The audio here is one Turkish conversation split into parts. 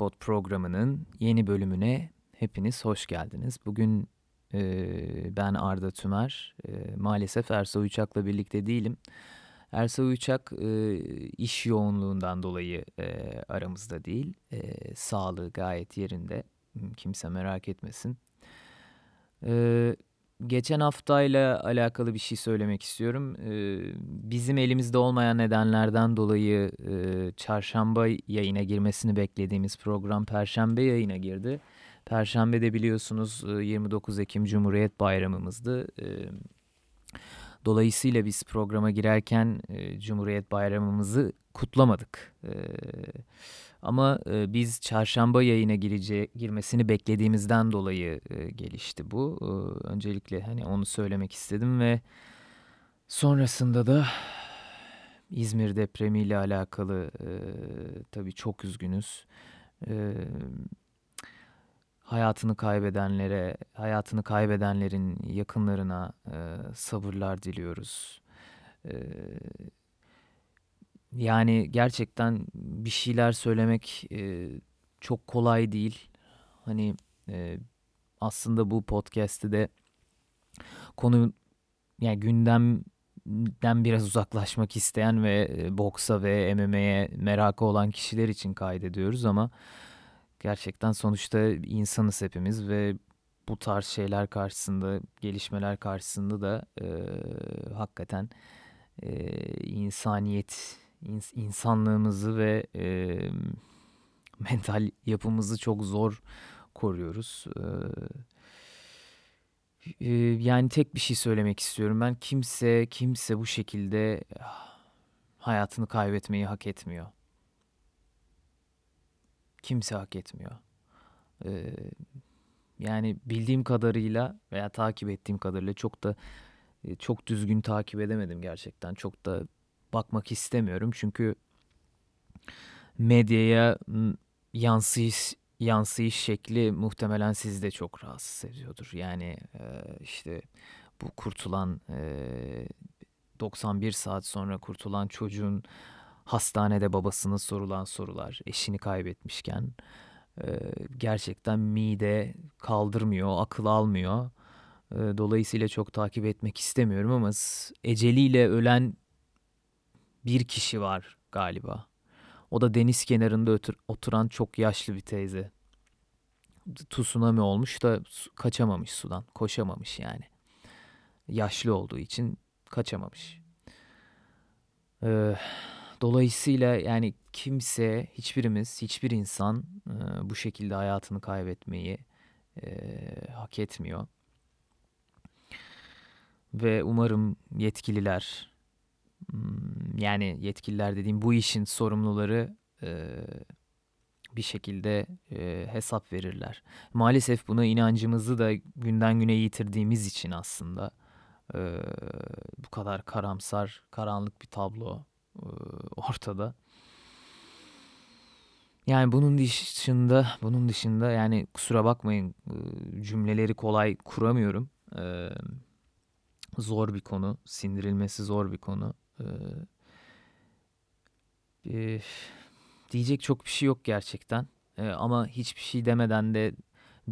Catchpot programının yeni bölümüne hepiniz hoş geldiniz. Bugün e, ben Arda Tümer. E, maalesef Ersoy Uçak'la birlikte değilim. Ersoy Uçak e, iş yoğunluğundan dolayı e, aramızda değil. E, sağlığı gayet yerinde. Kimse merak etmesin. E, geçen haftayla alakalı bir şey söylemek istiyorum. Ee, bizim elimizde olmayan nedenlerden dolayı e, çarşamba yayına girmesini beklediğimiz program perşembe yayına girdi. Perşembe de biliyorsunuz 29 Ekim Cumhuriyet Bayramımızdı. Ee, dolayısıyla biz programa girerken e, Cumhuriyet Bayramımızı kutlamadık. Ee, ama e, biz çarşamba yayına girece girmesini beklediğimizden dolayı e, gelişti bu. E, öncelikle hani onu söylemek istedim ve sonrasında da İzmir depremiyle alakalı e, tabii çok üzgünüz. E, hayatını kaybedenlere, hayatını kaybedenlerin yakınlarına e, sabırlar diliyoruz. E, yani gerçekten bir şeyler söylemek e, çok kolay değil. Hani e, aslında bu podcast'te de konu yani gündemden biraz uzaklaşmak isteyen ve e, boksa ve MMA'ye merakı olan kişiler için kaydediyoruz ama gerçekten sonuçta insanız hepimiz ve bu tarz şeyler karşısında, gelişmeler karşısında da e, hakikaten e, insaniyet ins insanlığımızı ve e, mental yapımızı çok zor koruyoruz. E, yani tek bir şey söylemek istiyorum ben. Kimse kimse bu şekilde hayatını kaybetmeyi hak etmiyor. Kimse hak etmiyor. E, yani bildiğim kadarıyla veya takip ettiğim kadarıyla çok da çok düzgün takip edemedim gerçekten. Çok da bakmak istemiyorum. Çünkü medyaya yansıyış yansıyış şekli muhtemelen sizi de çok rahatsız ediyordur. Yani işte bu kurtulan 91 saat sonra kurtulan çocuğun hastanede babasına sorulan sorular, eşini kaybetmişken gerçekten mide kaldırmıyor, akıl almıyor. Dolayısıyla çok takip etmek istemiyorum ama eceliyle ölen bir kişi var galiba. O da deniz kenarında otur oturan çok yaşlı bir teyze. Tsunami olmuş da kaçamamış sudan. Koşamamış yani. Yaşlı olduğu için kaçamamış. Ee, dolayısıyla yani kimse, hiçbirimiz, hiçbir insan e, bu şekilde hayatını kaybetmeyi e, hak etmiyor. Ve umarım yetkililer, yani yetkililer dediğim bu işin sorumluları e, bir şekilde e, hesap verirler. Maalesef buna inancımızı da günden güne yitirdiğimiz için aslında e, bu kadar karamsar, karanlık bir tablo ortada. Yani bunun dışında, bunun dışında yani kusura bakmayın cümleleri kolay kuramıyorum. Zor bir konu, sindirilmesi zor bir konu. Ee, diyecek çok bir şey yok gerçekten. Ee, ama hiçbir şey demeden de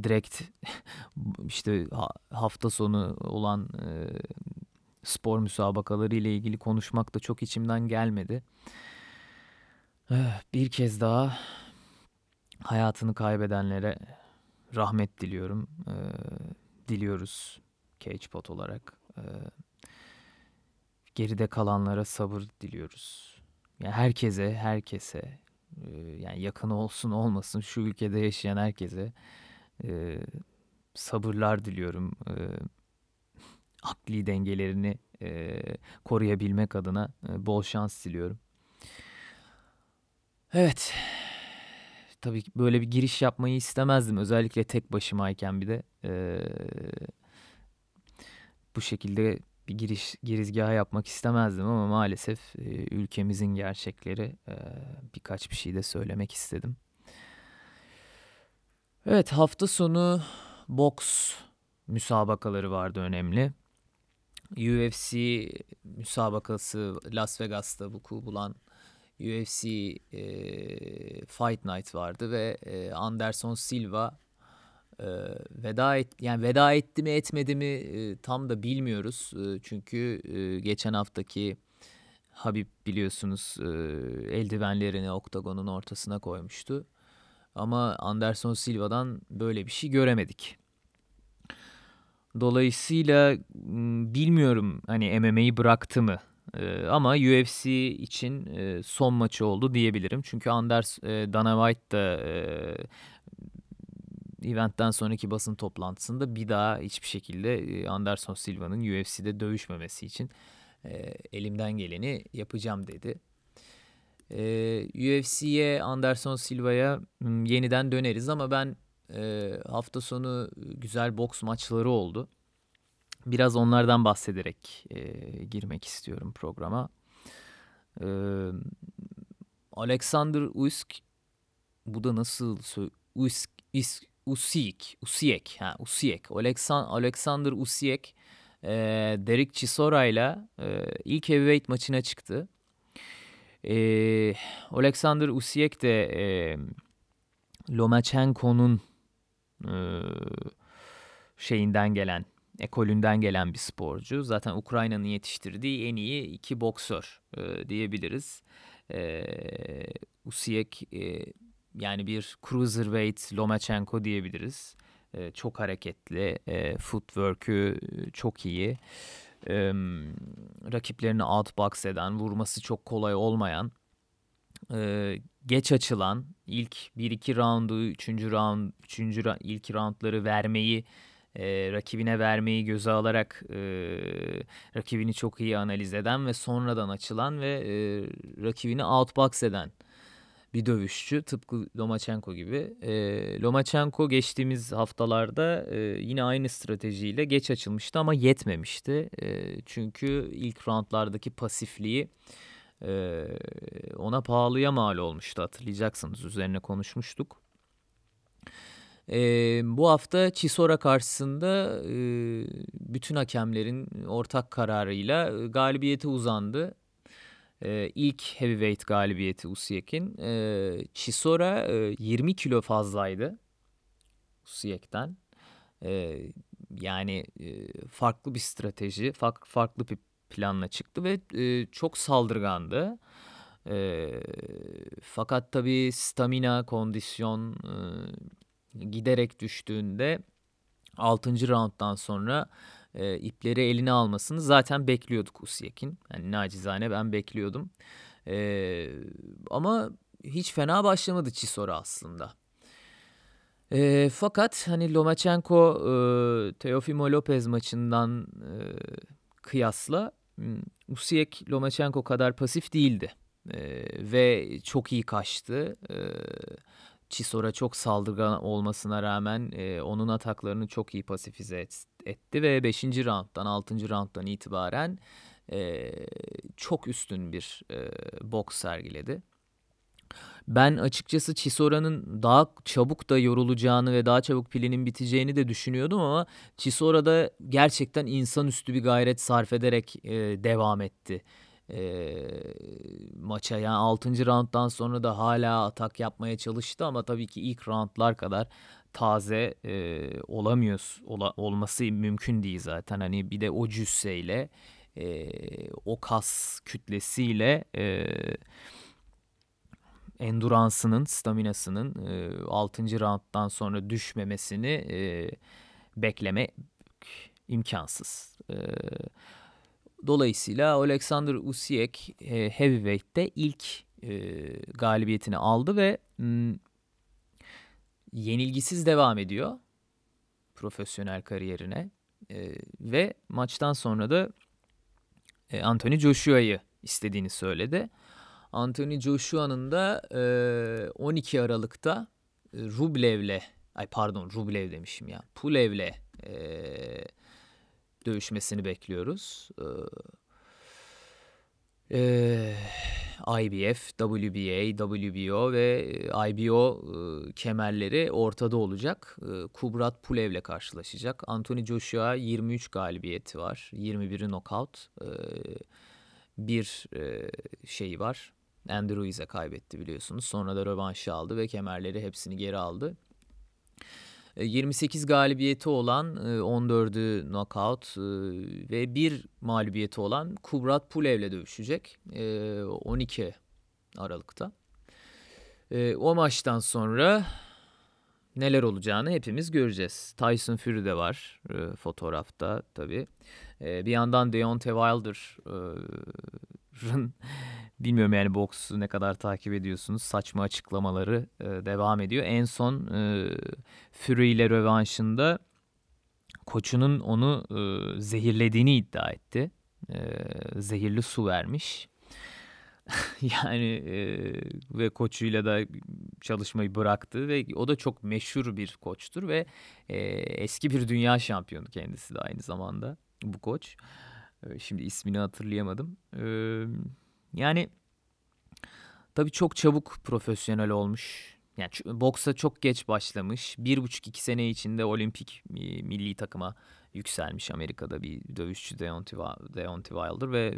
direkt işte hafta sonu olan e, spor müsabakaları ile ilgili konuşmak da çok içimden gelmedi. Bir kez daha hayatını kaybedenlere rahmet diliyorum. Ee, diliyoruz Catchpot olarak. Ee, geride kalanlara sabır diliyoruz. Yani herkese, herkese e, yani yakın olsun olmasın şu ülkede yaşayan herkese e, sabırlar diliyorum. E, akli dengelerini e, koruyabilmek adına e, bol şans diliyorum. Evet. Tabii ki böyle bir giriş yapmayı istemezdim. Özellikle tek başımayken bir de. E, bu şekilde bir giriş girizgah yapmak istemezdim ama maalesef e, ülkemizin gerçekleri e, birkaç bir şey de söylemek istedim. Evet hafta sonu boks müsabakaları vardı önemli. UFC müsabakası Las Vegas'ta vuku bulan UFC e, Fight Night vardı ve e, Anderson Silva e, veda et yani veda etti mi etmedi mi e, tam da bilmiyoruz. E, çünkü e, geçen haftaki Habib biliyorsunuz e, eldivenlerini oktagonun ortasına koymuştu. Ama Anderson Silva'dan böyle bir şey göremedik. Dolayısıyla bilmiyorum hani MMA'yi bıraktı mı ee, ama UFC için e, son maçı oldu diyebilirim. Çünkü Anders e, Dana White da e, eventten sonraki basın toplantısında bir daha hiçbir şekilde e, Anderson Silva'nın UFC'de dövüşmemesi için e, elimden geleni yapacağım dedi. E, UFC'ye Anderson Silva'ya yeniden döneriz ama ben e, hafta sonu güzel boks maçları oldu. Biraz onlardan bahsederek e, girmek istiyorum programa. E, Alexander Usyk bu da nasıl Usyk Is, Usyk Usyk ha Usyk Alexander Usyk e, Derek Chisora ile ilk heavyweight maçına çıktı. E, Alexander Usyk de e, Lomachenko'nun e, şeyinden gelen ekolünden gelen bir sporcu. Zaten Ukrayna'nın yetiştirdiği en iyi iki boksör e, diyebiliriz. E, Usiyek e, yani bir cruiserweight Lomachenko diyebiliriz. E, çok hareketli, e, footwork'ü çok iyi. E, rakiplerini outbox eden, vurması çok kolay olmayan, e, geç açılan, ilk 1-2 roundu, 3. round, 3. ilk roundları vermeyi e, rakibine vermeyi göze alarak e, rakibini çok iyi analiz eden ve sonradan açılan ve e, rakibini outbox eden bir dövüşçü tıpkı Lomachenko gibi. E, Lomachenko geçtiğimiz haftalarda e, yine aynı stratejiyle geç açılmıştı ama yetmemişti. E, çünkü ilk roundlardaki pasifliği e, ona pahalıya mal olmuştu hatırlayacaksınız üzerine konuşmuştuk. E, bu hafta Chisora karşısında e, bütün hakemlerin ortak kararıyla galibiyete uzandı. E, ilk heavyweight galibiyeti Usyk'in. E, Chisora e, 20 kilo fazlaydı Usyk'ten. E, yani e, farklı bir strateji, farklı, farklı bir planla çıktı ve e, çok saldırgandı. E, fakat tabii stamina, kondisyon... E, giderek düştüğünde 6. rounddan sonra e, ipleri eline almasını zaten bekliyorduk Usyek'in. Yani nacizane ben bekliyordum. E, ama hiç fena başlamadı Chisora aslında. E, fakat hani Lomachenko e, Teofimo Lopez maçından e, kıyasla Usyek Lomachenko kadar pasif değildi. E, ve çok iyi kaçtı. E, Chisora çok saldırgan olmasına rağmen e, onun ataklarını çok iyi pasifize et, etti ve 5. rounddan 6. rounddan itibaren e, çok üstün bir e, boks sergiledi. Ben açıkçası Chisora'nın daha çabuk da yorulacağını ve daha çabuk pilinin biteceğini de düşünüyordum ama Chisora da gerçekten insanüstü bir gayret sarf ederek e, devam etti e, maça. Yani 6. rounddan sonra da hala atak yapmaya çalıştı ama tabii ki ilk roundlar kadar taze e, olamıyoruz. Ola, olması mümkün değil zaten. Hani bir de o cüsseyle e, o kas kütlesiyle e, enduransının, staminasının e, 6. rounddan sonra düşmemesini e, bekleme imkansız. E, Dolayısıyla Alexander Usyk e, Heavyweight'te ilk e, galibiyetini aldı ve m, yenilgisiz devam ediyor profesyonel kariyerine. E, ve maçtan sonra da e, Anthony Joshua'yı istediğini söyledi. Anthony Joshua'nın da e, 12 Aralık'ta e, Rublev'le ay pardon Rublev demişim ya Pulev'le e, dövüşmesini bekliyoruz. Ee, IBF, WBA, WBO ve IBO e, kemerleri ortada olacak. E, Kubrat Pulev'le karşılaşacak. Anthony Joshua 23 galibiyeti var. 21'i knockout. E, bir e, şeyi var. Andy Ruiz'e kaybetti biliyorsunuz. Sonra da rövanşı aldı ve kemerleri hepsini geri aldı. 28 galibiyeti olan 14'ü knockout ve bir mağlubiyeti olan Kubrat Pulev'le dövüşecek 12 Aralık'ta. O maçtan sonra neler olacağını hepimiz göreceğiz. Tyson Fury de var fotoğrafta tabii. Bir yandan Deontay Wilder'ın bilmiyorum yani boksu ne kadar takip ediyorsunuz. Saçma açıklamaları devam ediyor. En son Fury ile rövanşında koçunun onu zehirlediğini iddia etti. Zehirli su vermiş. yani e, ve koçuyla da çalışmayı bıraktı ve o da çok meşhur bir koçtur ve e, eski bir dünya şampiyonu kendisi de aynı zamanda bu koç. E, şimdi ismini hatırlayamadım. E, yani tabii çok çabuk profesyonel olmuş. Yani boksa çok geç başlamış. Bir buçuk iki sene içinde olimpik milli takıma yükselmiş Amerika'da bir dövüşçü Deontay, Deontay Wilder ve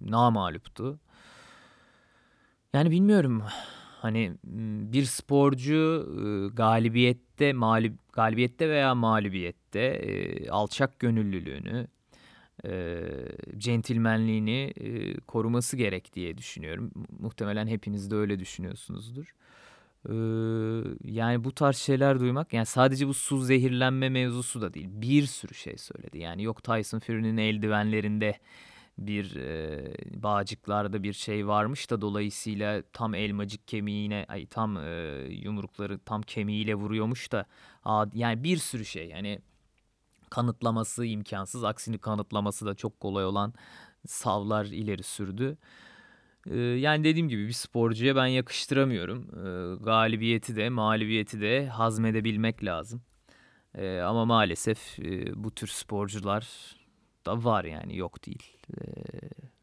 namaluptu. Yani bilmiyorum. Hani bir sporcu galibiyette, mağlub galibiyette veya mağlubiyette alçak gönüllülüğünü, centilmenliğini koruması gerek diye düşünüyorum. Muhtemelen hepiniz de öyle düşünüyorsunuzdur. yani bu tarz şeyler duymak yani sadece bu su zehirlenme mevzusu da değil. Bir sürü şey söyledi. Yani yok Tyson Fury'nin eldivenlerinde bir bağcıklarda bir şey varmış da dolayısıyla tam elmacık kemiğine ay tam yumrukları tam kemiğiyle vuruyormuş da yani bir sürü şey yani kanıtlaması imkansız aksini kanıtlaması da çok kolay olan savlar ileri sürdü. E, yani dediğim gibi bir sporcuya ben yakıştıramıyorum. E, galibiyeti de mağlubiyeti de hazmedebilmek lazım. E, ama maalesef e, bu tür sporcular da var yani yok değil.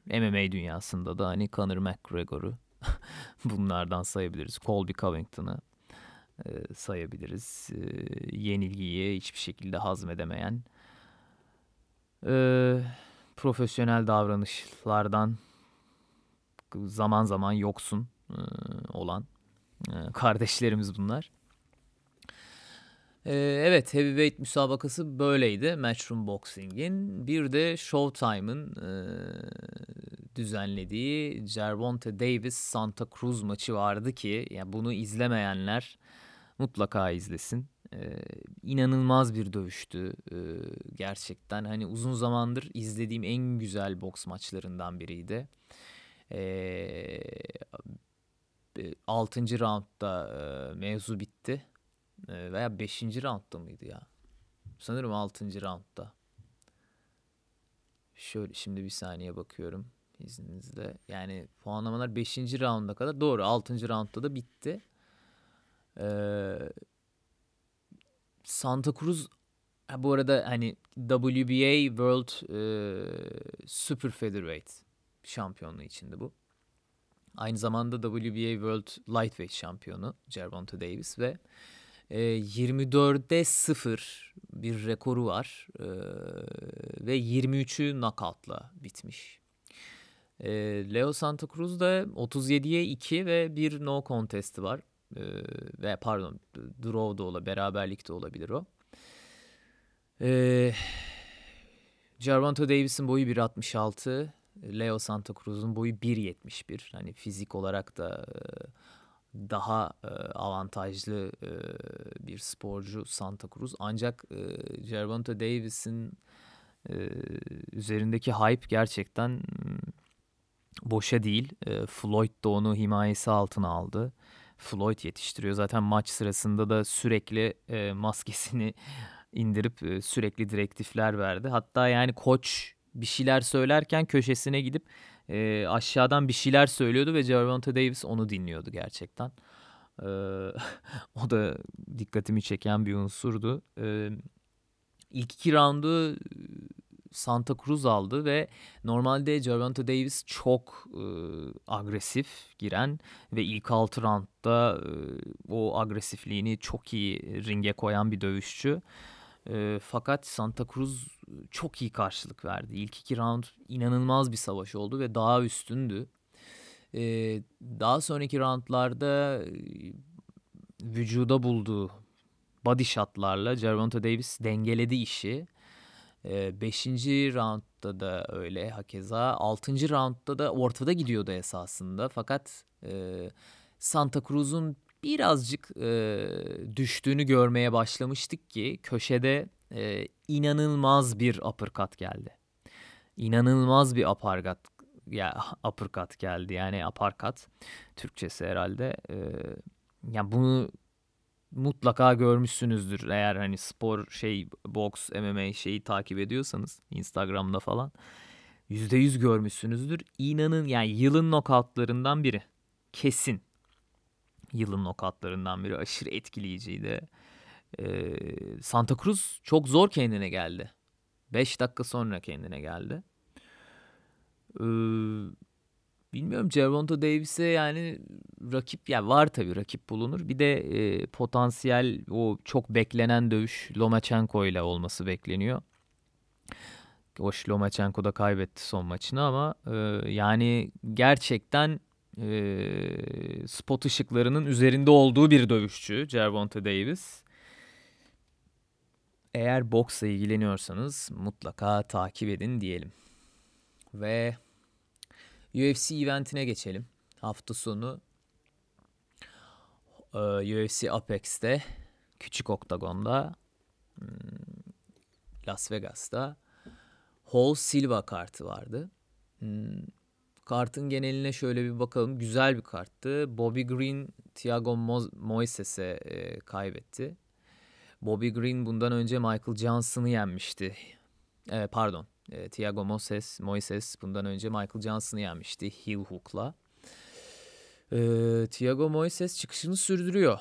Ee, MMA dünyasında da hani Conor McGregor'u bunlardan sayabiliriz. Colby Covington'ı e, sayabiliriz. E, yenilgiyi hiçbir şekilde hazmedemeyen e, profesyonel davranışlardan zaman zaman yoksun e, olan e, kardeşlerimiz bunlar. Evet heavyweight müsabakası böyleydi Matchroom Boxing'in. Bir de Showtime'ın düzenlediği Gervonta Davis Santa Cruz maçı vardı ki yani bunu izlemeyenler mutlaka izlesin. Ee, inanılmaz bir dövüştü ee, gerçekten. Hani uzun zamandır izlediğim en güzel boks maçlarından biriydi. Ee, 6. roundda e, mevzu bitti veya 5. roundda mıydı ya? Sanırım 6. roundda. Şöyle şimdi bir saniye bakıyorum izninizle. Yani puanlamalar 5. rounda kadar doğru 6. roundda da bitti. Ee, Santa Cruz bu arada hani WBA World e, Super Featherweight şampiyonluğu içinde bu. Aynı zamanda WBA World Lightweight şampiyonu Gervonta Davis ve e, 24'de 0 bir rekoru var e, ve 23'ü knockout'la bitmiş. E, Leo Santa Cruz'da 37'ye 2 ve bir no contest'i var. E, ve pardon draw da olabilir, beraberlik de olabilir o. E, Gervonta Davis'in boyu 1.66. Leo Santa Cruz'un boyu 1.71. Hani fizik olarak da e, daha e, avantajlı e, bir sporcu Santa Cruz. Ancak e, Davis'in üzerindeki hype gerçekten hmm, boşa değil. Floyd da onu himayesi altına aldı. Floyd yetiştiriyor. Zaten maç sırasında da sürekli e, maskesini indirip e, sürekli direktifler verdi. Hatta yani koç bir şeyler söylerken köşesine gidip e, aşağıdan bir şeyler söylüyordu ve Gervonta Davis onu dinliyordu gerçekten. E, o da dikkatimi çeken bir unsurdu. E, ilk iki roundu Santa Cruz aldı ve normalde Gervonta Davis çok e, agresif giren ve ilk altı roundda e, o agresifliğini çok iyi ringe koyan bir dövüşçü. E, fakat Santa Cruz çok iyi karşılık verdi. İlk iki round inanılmaz bir savaş oldu ve daha üstündü. E, daha sonraki roundlarda e, vücuda bulduğu body shotlarla Gervonta Davis dengeledi işi. E, beşinci roundda da öyle hakeza. Altıncı roundda da ortada gidiyordu esasında. Fakat e, Santa Cruz'un birazcık e, düştüğünü görmeye başlamıştık ki köşede e, inanılmaz bir uppercut geldi. İnanılmaz bir uppercut ya uppercut geldi. Yani uppercut Türkçesi herhalde. E, yani bunu mutlaka görmüşsünüzdür eğer hani spor şey boks MMA şeyi takip ediyorsanız Instagram'da falan. %100 görmüşsünüzdür. İnanın yani yılın knockoutlarından biri. Kesin. Yılın knockoutlarından biri. Aşırı etkileyiciydi. Ee, Santa Cruz çok zor kendine geldi. 5 dakika sonra kendine geldi. Ee, bilmiyorum Gervonta Davis'e yani rakip ya yani var tabii rakip bulunur. Bir de e, potansiyel o çok beklenen dövüş Lomachenko ile olması bekleniyor. Hoş Lomachenko da kaybetti son maçını ama e, yani gerçekten e, spot ışıklarının üzerinde olduğu bir dövüşçü Gervonta Davis. Eğer boksla ilgileniyorsanız mutlaka takip edin diyelim. Ve UFC eventine geçelim. Hafta sonu e, UFC Apex'te küçük oktagonda hmm, Las Vegas'ta Hall Silva kartı vardı. Hmm, kartın geneline şöyle bir bakalım. Güzel bir karttı. Bobby Green Thiago Moises'e e, kaybetti. Bobby Green bundan önce Michael Johnson'ı yenmişti. E, pardon. E, Thiago Moises, Moises bundan önce Michael Johnson'ı yenmişti heel hook'la. E, Thiago Moises çıkışını sürdürüyor.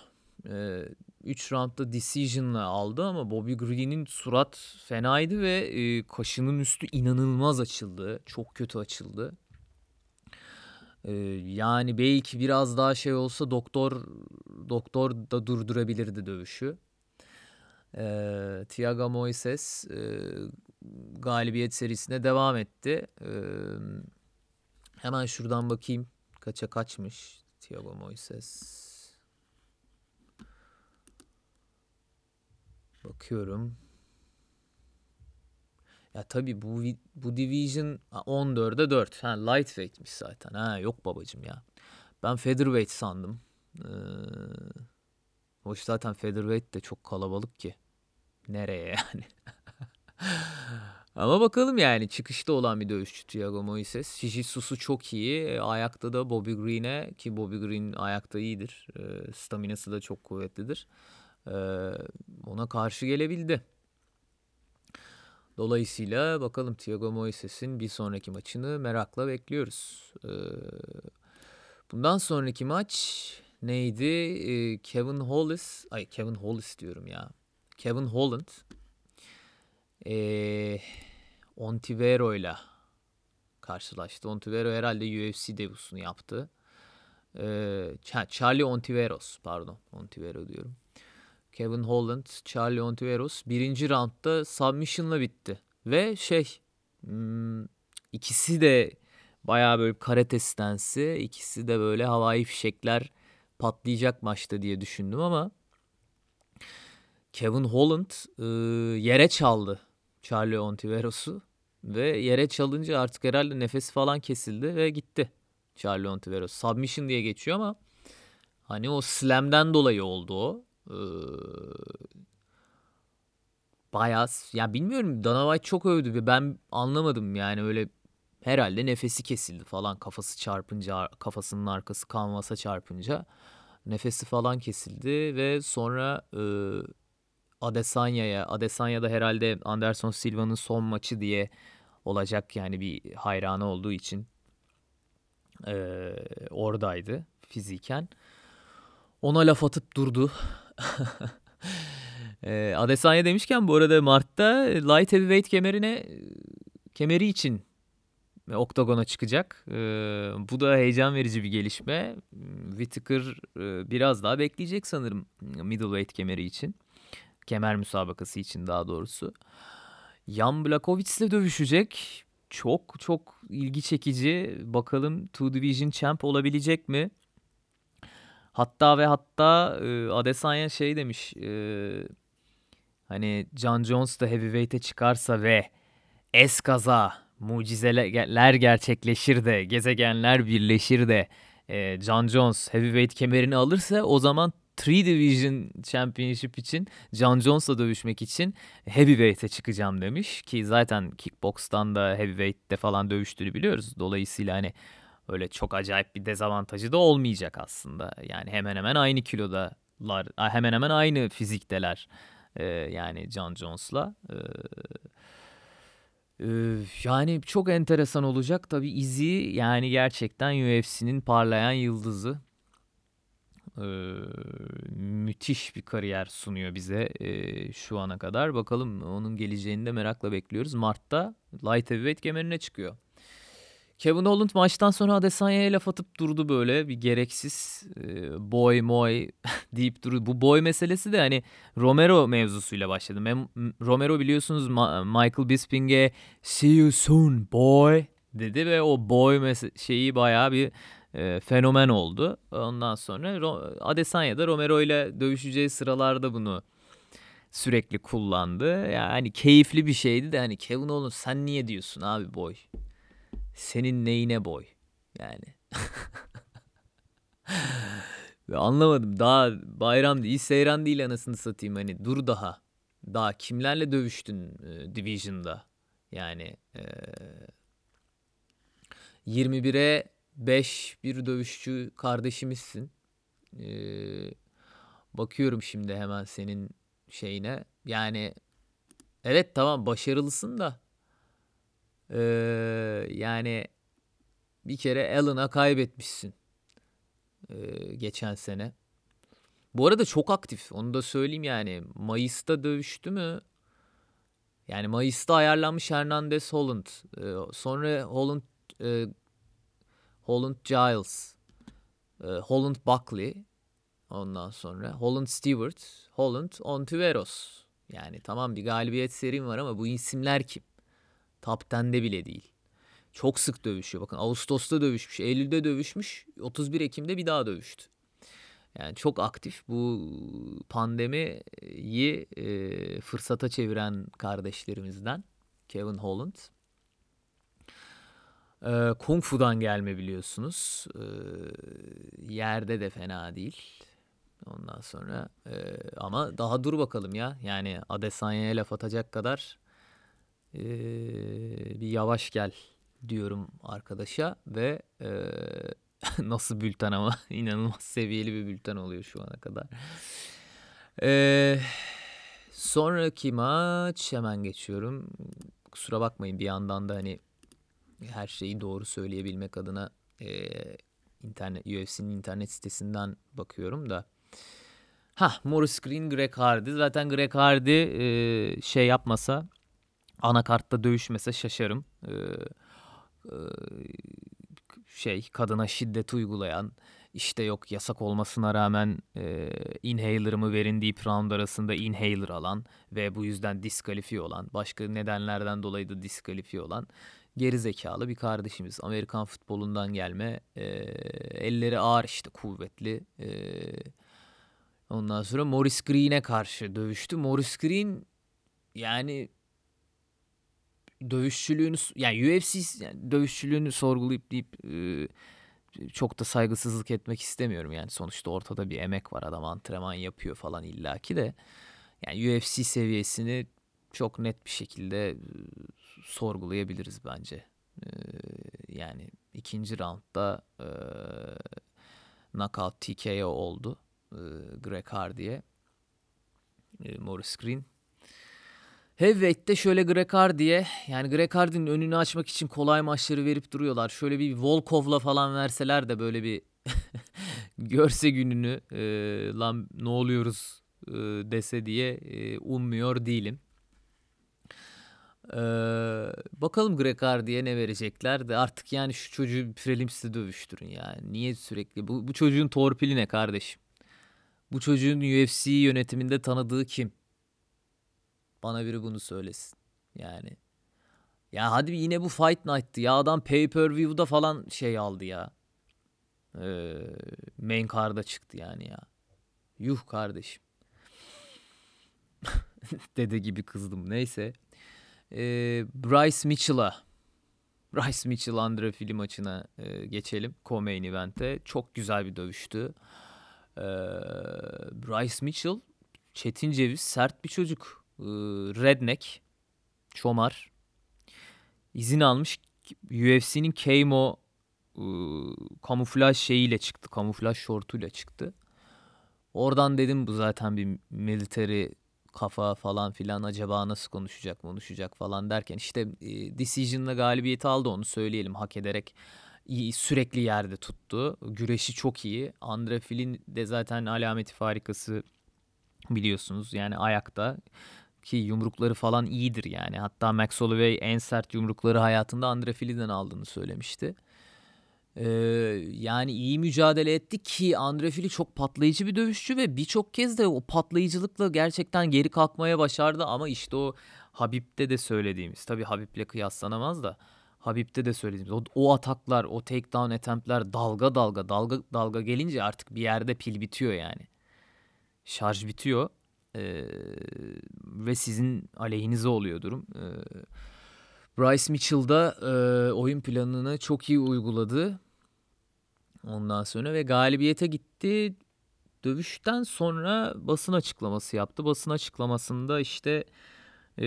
3 e, roundda decision'la aldı ama Bobby Green'in surat fenaydı ve e, kaşının üstü inanılmaz açıldı. Çok kötü açıldı. E, yani belki biraz daha şey olsa doktor doktor da durdurabilirdi dövüşü. E, Thiago Moises e, galibiyet serisine devam etti. E, hemen şuradan bakayım kaça kaçmış Thiago Moises. Bakıyorum. Ya tabii bu bu division 14'e 4. Ha lightweight'miş zaten. Ha yok babacım ya. Ben featherweight sandım. Ee, hoş zaten featherweight de çok kalabalık ki. Nereye yani? Ama bakalım yani çıkışta olan bir dövüşçü Thiago Moises. Jiu-Jitsu'su çok iyi. Ayakta da Bobby Green'e ki Bobby Green ayakta iyidir. E, staminası da çok kuvvetlidir. E, ona karşı gelebildi. Dolayısıyla bakalım Thiago Moises'in bir sonraki maçını merakla bekliyoruz. E, bundan sonraki maç neydi? E, Kevin Hollis, ay Kevin Hollis diyorum ya. Kevin Holland e, Ontivero ile karşılaştı. Ontivero herhalde UFC debutunu yaptı. E, Charlie Ontiveros pardon Ontivero diyorum. Kevin Holland, Charlie Ontiveros birinci roundda submission'la bitti. Ve şey hmm, ikisi de bayağı böyle karate stansı. ikisi de böyle havai fişekler patlayacak maçta diye düşündüm ama Kevin Holland e, yere çaldı Charlie Ontiveros'u ve yere çalınca artık herhalde nefesi falan kesildi ve gitti Charlie Ontiveros. Submission diye geçiyor ama hani o slam'den dolayı oldu o. Ee, bayağı ya bilmiyorum Dana White çok övdü ben anlamadım yani öyle herhalde nefesi kesildi falan kafası çarpınca kafasının arkası kanvasa çarpınca nefesi falan kesildi ve sonra e, Adesanya'ya. Adesanya da herhalde Anderson Silva'nın son maçı diye olacak yani bir hayranı olduğu için e, oradaydı fiziken. Ona laf atıp durdu. e, Adesanya demişken bu arada Mart'ta light heavyweight kemerine kemeri için oktagona çıkacak. E, bu da heyecan verici bir gelişme. Whittaker biraz daha bekleyecek sanırım middleweight kemeri için. Kemer müsabakası için daha doğrusu. Jan Blachowicz ile dövüşecek. çok çok ilgi çekici. Bakalım Two Division Champ olabilecek mi? Hatta ve hatta e, Adesanya şey demiş. E, hani John Jones da heavyweight'e çıkarsa ve eskaza mucizeler gerçekleşir de gezegenler birleşir de e, John Jones heavyweight kemerini alırsa o zaman 3 Division Championship için John Jones'la dövüşmek için heavyweight'e çıkacağım demiş ki zaten kickbox'tan da heavyweight'te falan dövüştüğünü biliyoruz. Dolayısıyla hani öyle çok acayip bir dezavantajı da olmayacak aslında. Yani hemen hemen aynı kilodalar, hemen hemen aynı fizikteler. Ee, yani John Jones'la. Ee, yani çok enteresan olacak tabii izi yani gerçekten UFC'nin parlayan yıldızı. Ee, müthiş bir kariyer sunuyor bize e, şu ana kadar. Bakalım onun geleceğini de merakla bekliyoruz. Mart'ta Light Heavyweight kemerine çıkıyor. Kevin Holland maçtan sonra Adesanya'ya laf atıp durdu böyle bir gereksiz e, boy moy deyip durdu. Bu boy meselesi de hani Romero mevzusuyla başladı. Mem Romero biliyorsunuz Ma Michael Bisping'e see you soon boy dedi ve o boy şeyi bayağı bir e, fenomen oldu. Ondan sonra Ro Adesanya Romero ile dövüşeceği sıralarda bunu sürekli kullandı. Yani keyifli bir şeydi de hani Kevin Owens sen niye diyorsun abi boy? Senin neyine boy? Yani. Anlamadım. Daha bayram değil, seyran değil anasını satayım. Hani dur daha. Daha kimlerle dövüştün e, Division'da? Yani e, 21'e 5 bir dövüşçü kardeşimizsin. E, bakıyorum şimdi hemen senin şeyine. Yani evet tamam başarılısın da ee, yani bir kere Allen'a kaybetmişsin ee, geçen sene. Bu arada çok aktif. Onu da söyleyeyim yani. Mayıs'ta dövüştü mü? Yani Mayıs'ta ayarlanmış Hernandez Holland. Ee, sonra Holland e, Holland Giles. E, Holland Buckley. Ondan sonra Holland Stewart. Holland Ontiveros. Yani tamam bir galibiyet serim var ama bu isimler kim? Top 10'de bile değil. Çok sık dövüşüyor. Bakın Ağustos'ta dövüşmüş, Eylül'de dövüşmüş, 31 Ekim'de bir daha dövüştü. Yani çok aktif bu pandemiyi e, fırsata çeviren kardeşlerimizden Kevin Holland. E, Kung Fu'dan gelme biliyorsunuz. E, yerde de fena değil. Ondan sonra e, ama daha dur bakalım ya. Yani Adesanya'ya laf atacak kadar ee, bir yavaş gel diyorum arkadaşa ve e, nasıl bülten ama inanılmaz seviyeli bir bülten oluyor şu ana kadar. Ee, sonraki maç hemen geçiyorum. Kusura bakmayın bir yandan da hani her şeyi doğru söyleyebilmek adına e, internet UFC'nin internet sitesinden bakıyorum da. Ha Morris Green, Greg Hardy. Zaten Greg Hardy e, şey yapmasa anakartta dövüşmese şaşarım. Ee, e, şey kadına şiddet uygulayan işte yok yasak olmasına rağmen e, inhaler'ımı verin deyip round arasında inhaler alan ve bu yüzden diskalifiye olan başka nedenlerden dolayı da diskalifiye olan geri zekalı bir kardeşimiz. Amerikan futbolundan gelme e, elleri ağır işte kuvvetli e, ondan sonra Morris Green'e karşı dövüştü. Morris Green yani dövüşçülüğünü yani UFC yani dövüşçülüğünü sorgulayıp deyip e, çok da saygısızlık etmek istemiyorum yani sonuçta ortada bir emek var adam antrenman yapıyor falan illaki de yani UFC seviyesini çok net bir şekilde sorgulayabiliriz bence. E, yani ikinci roundda e, knockout TKO oldu e, Greg Hardy'ye. E, Morris Green Heavyweight'te şöyle Greg Hardy'ye yani Greg Hardy'nin önünü açmak için kolay maçları verip duruyorlar. Şöyle bir Volkov'la falan verseler de böyle bir görse gününü e, lan ne oluyoruz e, dese diye e, ummuyor değilim. Ee, bakalım Greg Hardy'ye ne verecekler de artık yani şu çocuğu Prelims'te dövüştürün yani. Niye sürekli? Bu, bu çocuğun torpili ne kardeşim? Bu çocuğun UFC yönetiminde tanıdığı kim? Bana biri bunu söylesin. Yani Ya hadi yine bu Fight Night'tı ya adam pay-per-view'da falan şey aldı ya. Ee, main card'a çıktı yani ya. Yuh kardeşim. Dede gibi kızdım neyse. Ee, Bryce Mitchell'a Bryce Mitchell Andre film maçına e, geçelim. Co-main event'e. Çok güzel bir dövüştü. Ee, Bryce Mitchell Çetin Ceviz sert bir çocuk. Ee, redneck. Çomar. İzin almış. UFC'nin Kamo e, kamuflaj şeyiyle çıktı. Kamuflaj şortuyla çıktı. Oradan dedim bu zaten bir military kafa falan filan acaba nasıl konuşacak konuşacak falan derken işte e, decision'la galibiyeti aldı onu söyleyelim hak ederek iyi, sürekli yerde tuttu. Güreşi çok iyi. Andre Filin de zaten alameti farikası biliyorsunuz. Yani ayakta ki yumrukları falan iyidir yani. Hatta Max Holloway en sert yumrukları hayatında Andre Fili'den aldığını söylemişti. Ee, yani iyi mücadele etti ki Andre Fili çok patlayıcı bir dövüşçü ve birçok kez de o patlayıcılıkla gerçekten geri kalkmaya başardı ama işte o Habib'de de söylediğimiz tabi Habib'le kıyaslanamaz da Habib'de de söylediğimiz o, o ataklar o takedown attemptler dalga dalga dalga dalga gelince artık bir yerde pil bitiyor yani şarj bitiyor ee, ve sizin aleyhinize oluyor durum. Ee, Bryce Mitchell da e, oyun planını çok iyi uyguladı. Ondan sonra ve galibiyete gitti. Dövüşten sonra basın açıklaması yaptı. Basın açıklamasında işte e,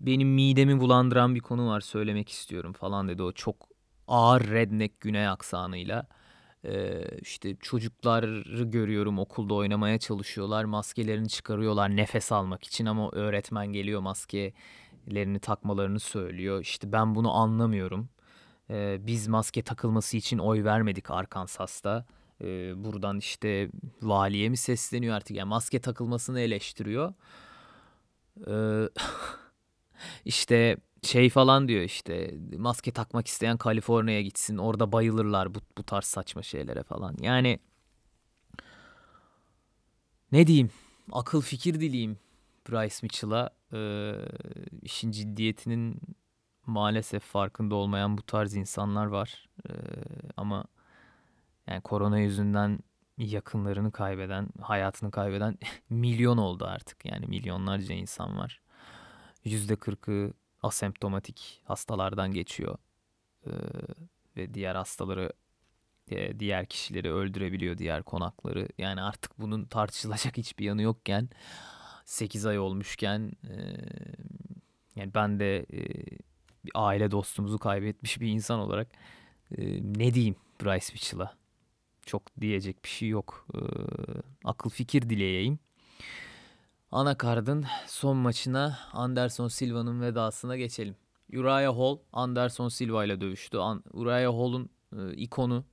benim midemi bulandıran bir konu var söylemek istiyorum falan dedi. O çok ağır redneck güney aksanıyla. Ee, işte çocukları görüyorum okulda oynamaya çalışıyorlar. Maskelerini çıkarıyorlar nefes almak için ama öğretmen geliyor maskelerini takmalarını söylüyor. İşte ben bunu anlamıyorum. Ee, biz maske takılması için oy vermedik Arkansas'ta. Ee, buradan işte valiye mi sesleniyor artık yani maske takılmasını eleştiriyor. Ee, işte şey falan diyor işte maske takmak isteyen Kaliforniya'ya gitsin orada bayılırlar bu, bu tarz saçma şeylere falan. Yani ne diyeyim akıl fikir dileyim Bryce Mitchell'a ee, işin ciddiyetinin maalesef farkında olmayan bu tarz insanlar var ee, ama yani korona yüzünden yakınlarını kaybeden hayatını kaybeden milyon oldu artık yani milyonlarca insan var. Yüzde kırkı asemptomatik hastalardan geçiyor ee, ve diğer hastaları e, diğer kişileri öldürebiliyor diğer konakları. Yani artık bunun tartışılacak hiçbir yanı yokken 8 ay olmuşken e, yani ben de e, bir aile dostumuzu kaybetmiş bir insan olarak e, ne diyeyim Bryce Mitchell'a? Çok diyecek bir şey yok. E, akıl fikir dileyeyim. Anakard'ın son maçına Anderson Silva'nın vedasına geçelim. Uriah Hall Anderson Silva ile dövüştü. Uriah Hall'un e, ikonu,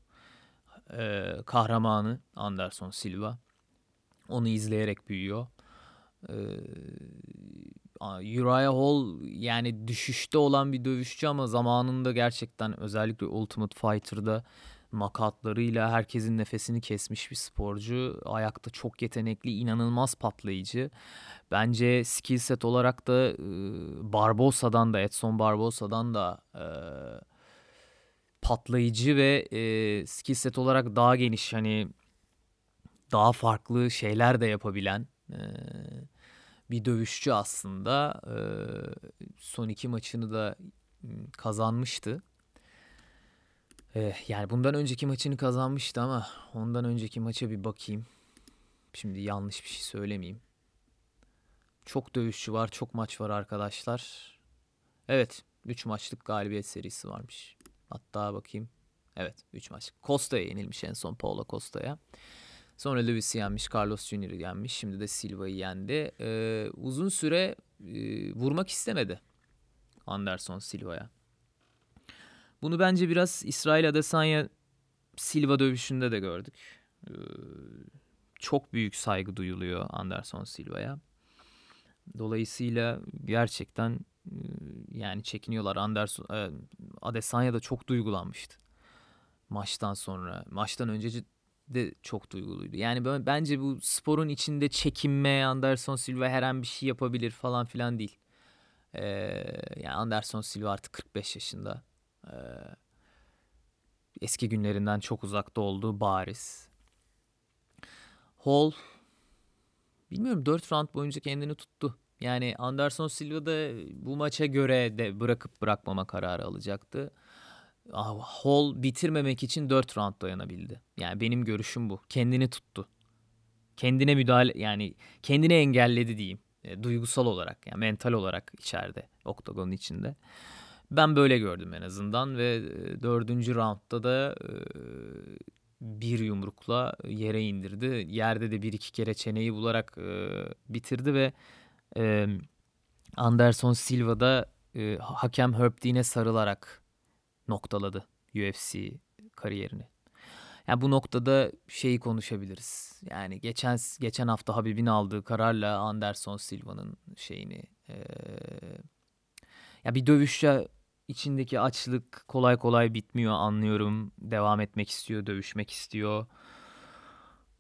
e, kahramanı Anderson Silva. Onu izleyerek büyüyor. Uriah Hall yani düşüşte olan bir dövüşçü ama zamanında gerçekten özellikle Ultimate Fighter'da makatlarıyla herkesin nefesini kesmiş bir sporcu. Ayakta çok yetenekli, inanılmaz patlayıcı. Bence skill set olarak da e, Barbosa'dan da, Edson Barbosa'dan da e, patlayıcı ve e, skill set olarak daha geniş hani daha farklı şeyler de yapabilen e, bir dövüşçü aslında. E, son iki maçını da kazanmıştı. Ee, yani bundan önceki maçını kazanmıştı ama ondan önceki maça bir bakayım. Şimdi yanlış bir şey söylemeyeyim. Çok dövüşçü var, çok maç var arkadaşlar. Evet, 3 maçlık galibiyet serisi varmış. Hatta bakayım. Evet, 3 maç. Costa'ya yenilmiş en son Paula Costa'ya. Sonra Lewis'i yenmiş, Carlos Junior'ı yenmiş. Şimdi de Silva'yı yendi. Ee, uzun süre e, vurmak istemedi Anderson Silva'ya. Bunu bence biraz İsrail Adesanya Silva dövüşünde de gördük. Ee, çok büyük saygı duyuluyor Anderson Silva'ya. Dolayısıyla gerçekten e, yani çekiniyorlar. Anderson e, Adesanya da çok duygulanmıştı. Maçtan sonra, maçtan önce de çok duyguluydu. Yani böyle, bence bu sporun içinde çekinme, Anderson Silva her an bir şey yapabilir falan filan değil. Ee, yani Anderson Silva artık 45 yaşında. Ee, eski günlerinden çok uzakta olduğu bariz. Hall bilmiyorum 4 round boyunca kendini tuttu. Yani Anderson Silva da bu maça göre de bırakıp bırakmama kararı alacaktı. Ah, Hall bitirmemek için 4 round dayanabildi. Yani benim görüşüm bu. Kendini tuttu. Kendine müdahale yani kendini engelledi diyeyim. E, duygusal olarak yani mental olarak içeride oktagonun içinde. Ben böyle gördüm en azından ve e, dördüncü roundda da e, bir yumrukla yere indirdi. Yerde de bir iki kere çeneyi bularak e, bitirdi ve e, Anderson Silva da e, hakem Herb Dean'e sarılarak noktaladı UFC kariyerini. Yani bu noktada şeyi konuşabiliriz. Yani geçen geçen hafta Habib'in aldığı kararla Anderson Silva'nın şeyini e, ya bir dövüşçe içindeki açlık kolay kolay bitmiyor anlıyorum. Devam etmek istiyor, dövüşmek istiyor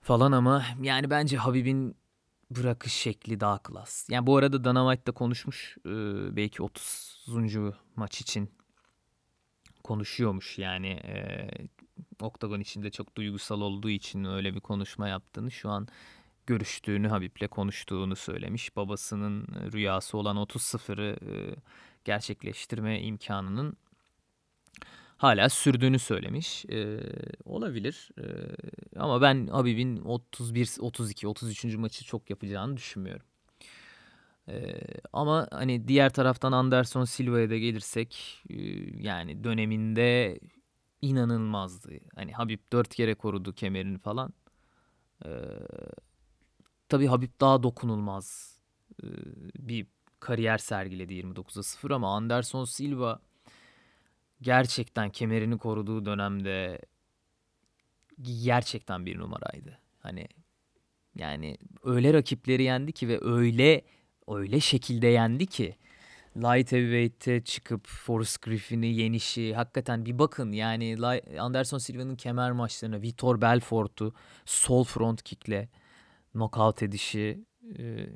falan ama yani bence Habib'in bırakış şekli daha klas. Yani bu arada Dana White da konuşmuş e, belki 30. maç için konuşuyormuş yani e, Oktagon içinde çok duygusal olduğu için öyle bir konuşma yaptığını şu an görüştüğünü Habib'le konuştuğunu söylemiş. Babasının rüyası olan 30-0'ı e, gerçekleştirme imkanının hala sürdüğünü söylemiş. E, olabilir. E, ama ben Habib'in 31, 32, 33. maçı çok yapacağını düşünmüyorum. E, ama hani diğer taraftan Anderson Silva'ya da gelirsek e, yani döneminde inanılmazdı. Hani Habib dört kere korudu kemerini falan. Ee, tabii Habib daha dokunulmaz ee, bir kariyer sergiledi 29'a 0 ama Anderson Silva gerçekten kemerini koruduğu dönemde gerçekten bir numaraydı. Hani yani öyle rakipleri yendi ki ve öyle öyle şekilde yendi ki. Light heavyweight'e çıkıp Forrest Griffin'i yenişi hakikaten bir bakın yani Anderson Silva'nın kemer maçlarına Vitor Belfort'u sol front kickle knockout edişi e,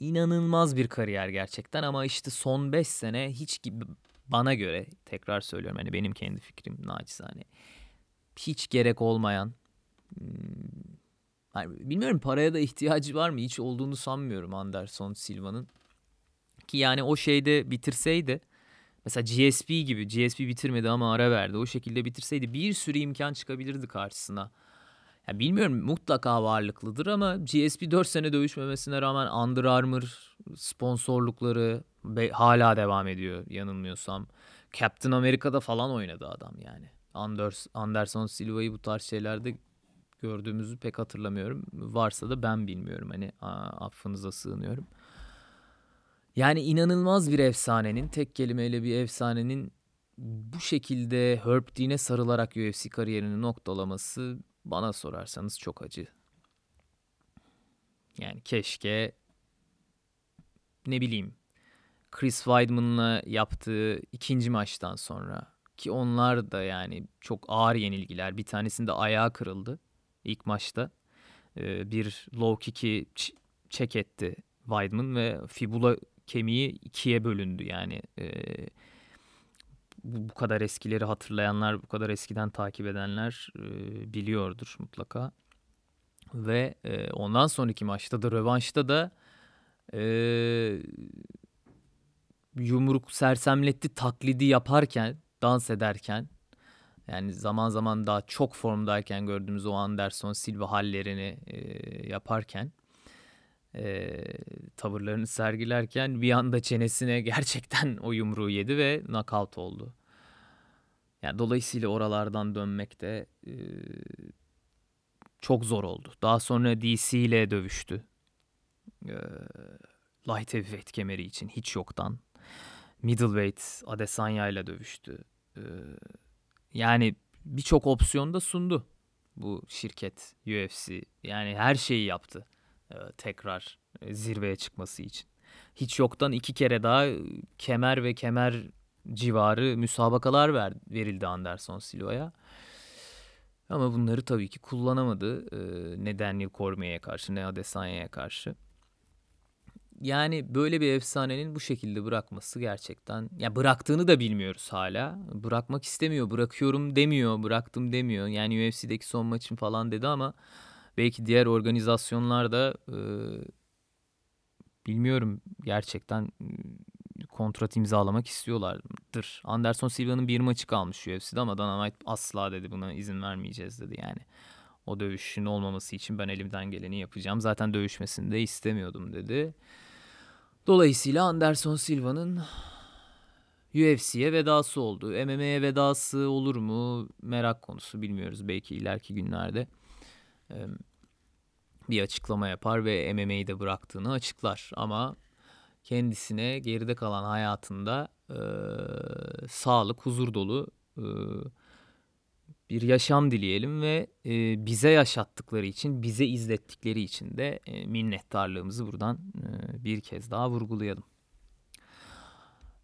inanılmaz bir kariyer gerçekten ama işte son 5 sene hiç gibi bana göre tekrar söylüyorum hani benim kendi fikrim naçizane hiç gerek olmayan hmm, bilmiyorum paraya da ihtiyacı var mı hiç olduğunu sanmıyorum Anderson Silva'nın ki yani o şeyde bitirseydi mesela GSP gibi GSP bitirmedi ama ara verdi. O şekilde bitirseydi bir sürü imkan çıkabilirdi karşısına. Ya bilmiyorum mutlaka varlıklıdır ama GSP 4 sene dövüşmemesine rağmen Under Armour sponsorlukları hala devam ediyor yanılmıyorsam. Captain America'da falan oynadı adam yani. Anders, Anderson Silva'yı bu tarz şeylerde gördüğümüzü pek hatırlamıyorum. Varsa da ben bilmiyorum. Hani affınıza sığınıyorum. Yani inanılmaz bir efsanenin, tek kelimeyle bir efsanenin bu şekilde Herb Dean'e sarılarak UFC kariyerini noktalaması bana sorarsanız çok acı. Yani keşke ne bileyim Chris Weidman'la yaptığı ikinci maçtan sonra ki onlar da yani çok ağır yenilgiler. Bir tanesinde ayağı kırıldı ilk maçta. Ee, bir low kick'i çek etti Weidman ve fibula kemiği ikiye bölündü yani. E, bu, bu kadar eskileri hatırlayanlar, bu kadar eskiden takip edenler e, biliyordur mutlaka. Ve e, ondan sonraki maçta da rövanşta da e, yumruk sersemletti taklidi yaparken, dans ederken yani zaman zaman daha çok formdayken gördüğümüz o Anderson Silva hallerini e, yaparken e, tavırlarını sergilerken bir anda çenesine gerçekten o yumruğu yedi ve knockout oldu. Yani dolayısıyla oralardan dönmek de e, çok zor oldu. Daha sonra DC ile dövüştü. E, light heavyweight kemeri için hiç yoktan. Middleweight Adesanya ile dövüştü. E, yani birçok opsiyon da sundu bu şirket UFC. Yani her şeyi yaptı. E, tekrar e, zirveye çıkması için. Hiç yoktan iki kere daha e, kemer ve kemer civarı müsabakalar ver, verildi Anderson Silva'ya. Ama bunları tabii ki kullanamadı. ne Daniel Cormier'e karşı ne Adesanya'ya karşı. Yani böyle bir efsanenin bu şekilde bırakması gerçekten ya bıraktığını da bilmiyoruz hala. Bırakmak istemiyor, bırakıyorum demiyor, bıraktım demiyor. Yani UFC'deki son maçım falan dedi ama belki diğer organizasyonlar da e, bilmiyorum gerçekten kontrat imzalamak istiyorlardır. Anderson Silva'nın bir maçı kalmış UFC'de ama Dana White asla dedi buna izin vermeyeceğiz dedi yani. O dövüşün olmaması için ben elimden geleni yapacağım. Zaten dövüşmesini de istemiyordum dedi. Dolayısıyla Anderson Silva'nın UFC'ye vedası oldu. MMA'ye vedası olur mu merak konusu bilmiyoruz. Belki ileriki günlerde bir açıklama yapar ve MMA'yi de bıraktığını açıklar. Ama kendisine geride kalan hayatında e, sağlık, huzur dolu e, bir yaşam dileyelim ve e, bize yaşattıkları için, bize izlettikleri için de e, minnettarlığımızı buradan e, bir kez daha vurgulayalım.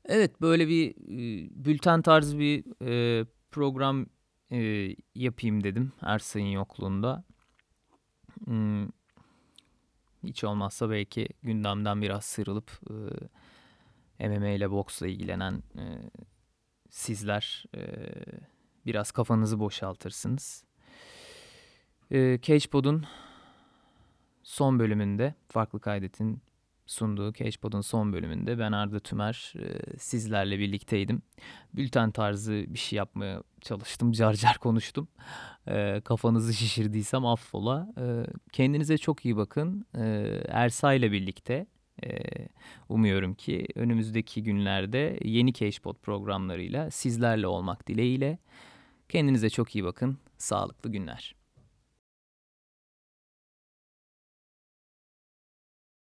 Evet böyle bir e, bülten tarzı bir e, program e, yapayım dedim Ersay'ın yokluğunda. Hmm, hiç olmazsa belki gündemden biraz sıyrılıp e, MMA ile boksla ilgilenen e, sizler e, biraz kafanızı boşaltırsınız. E, CagePod'un son bölümünde Farklı Kaydet'in sunduğu CagePod'un son bölümünde ben Arda Tümer e, sizlerle birlikteydim. Bülten tarzı bir şey yapmaya çalıştım. Car car konuştum. E, kafanızı şişirdiysem affola. E, kendinize çok iyi bakın. E, Ersa ile birlikte e, umuyorum ki önümüzdeki günlerde yeni CagePod programlarıyla sizlerle olmak dileğiyle. Kendinize çok iyi bakın. Sağlıklı günler.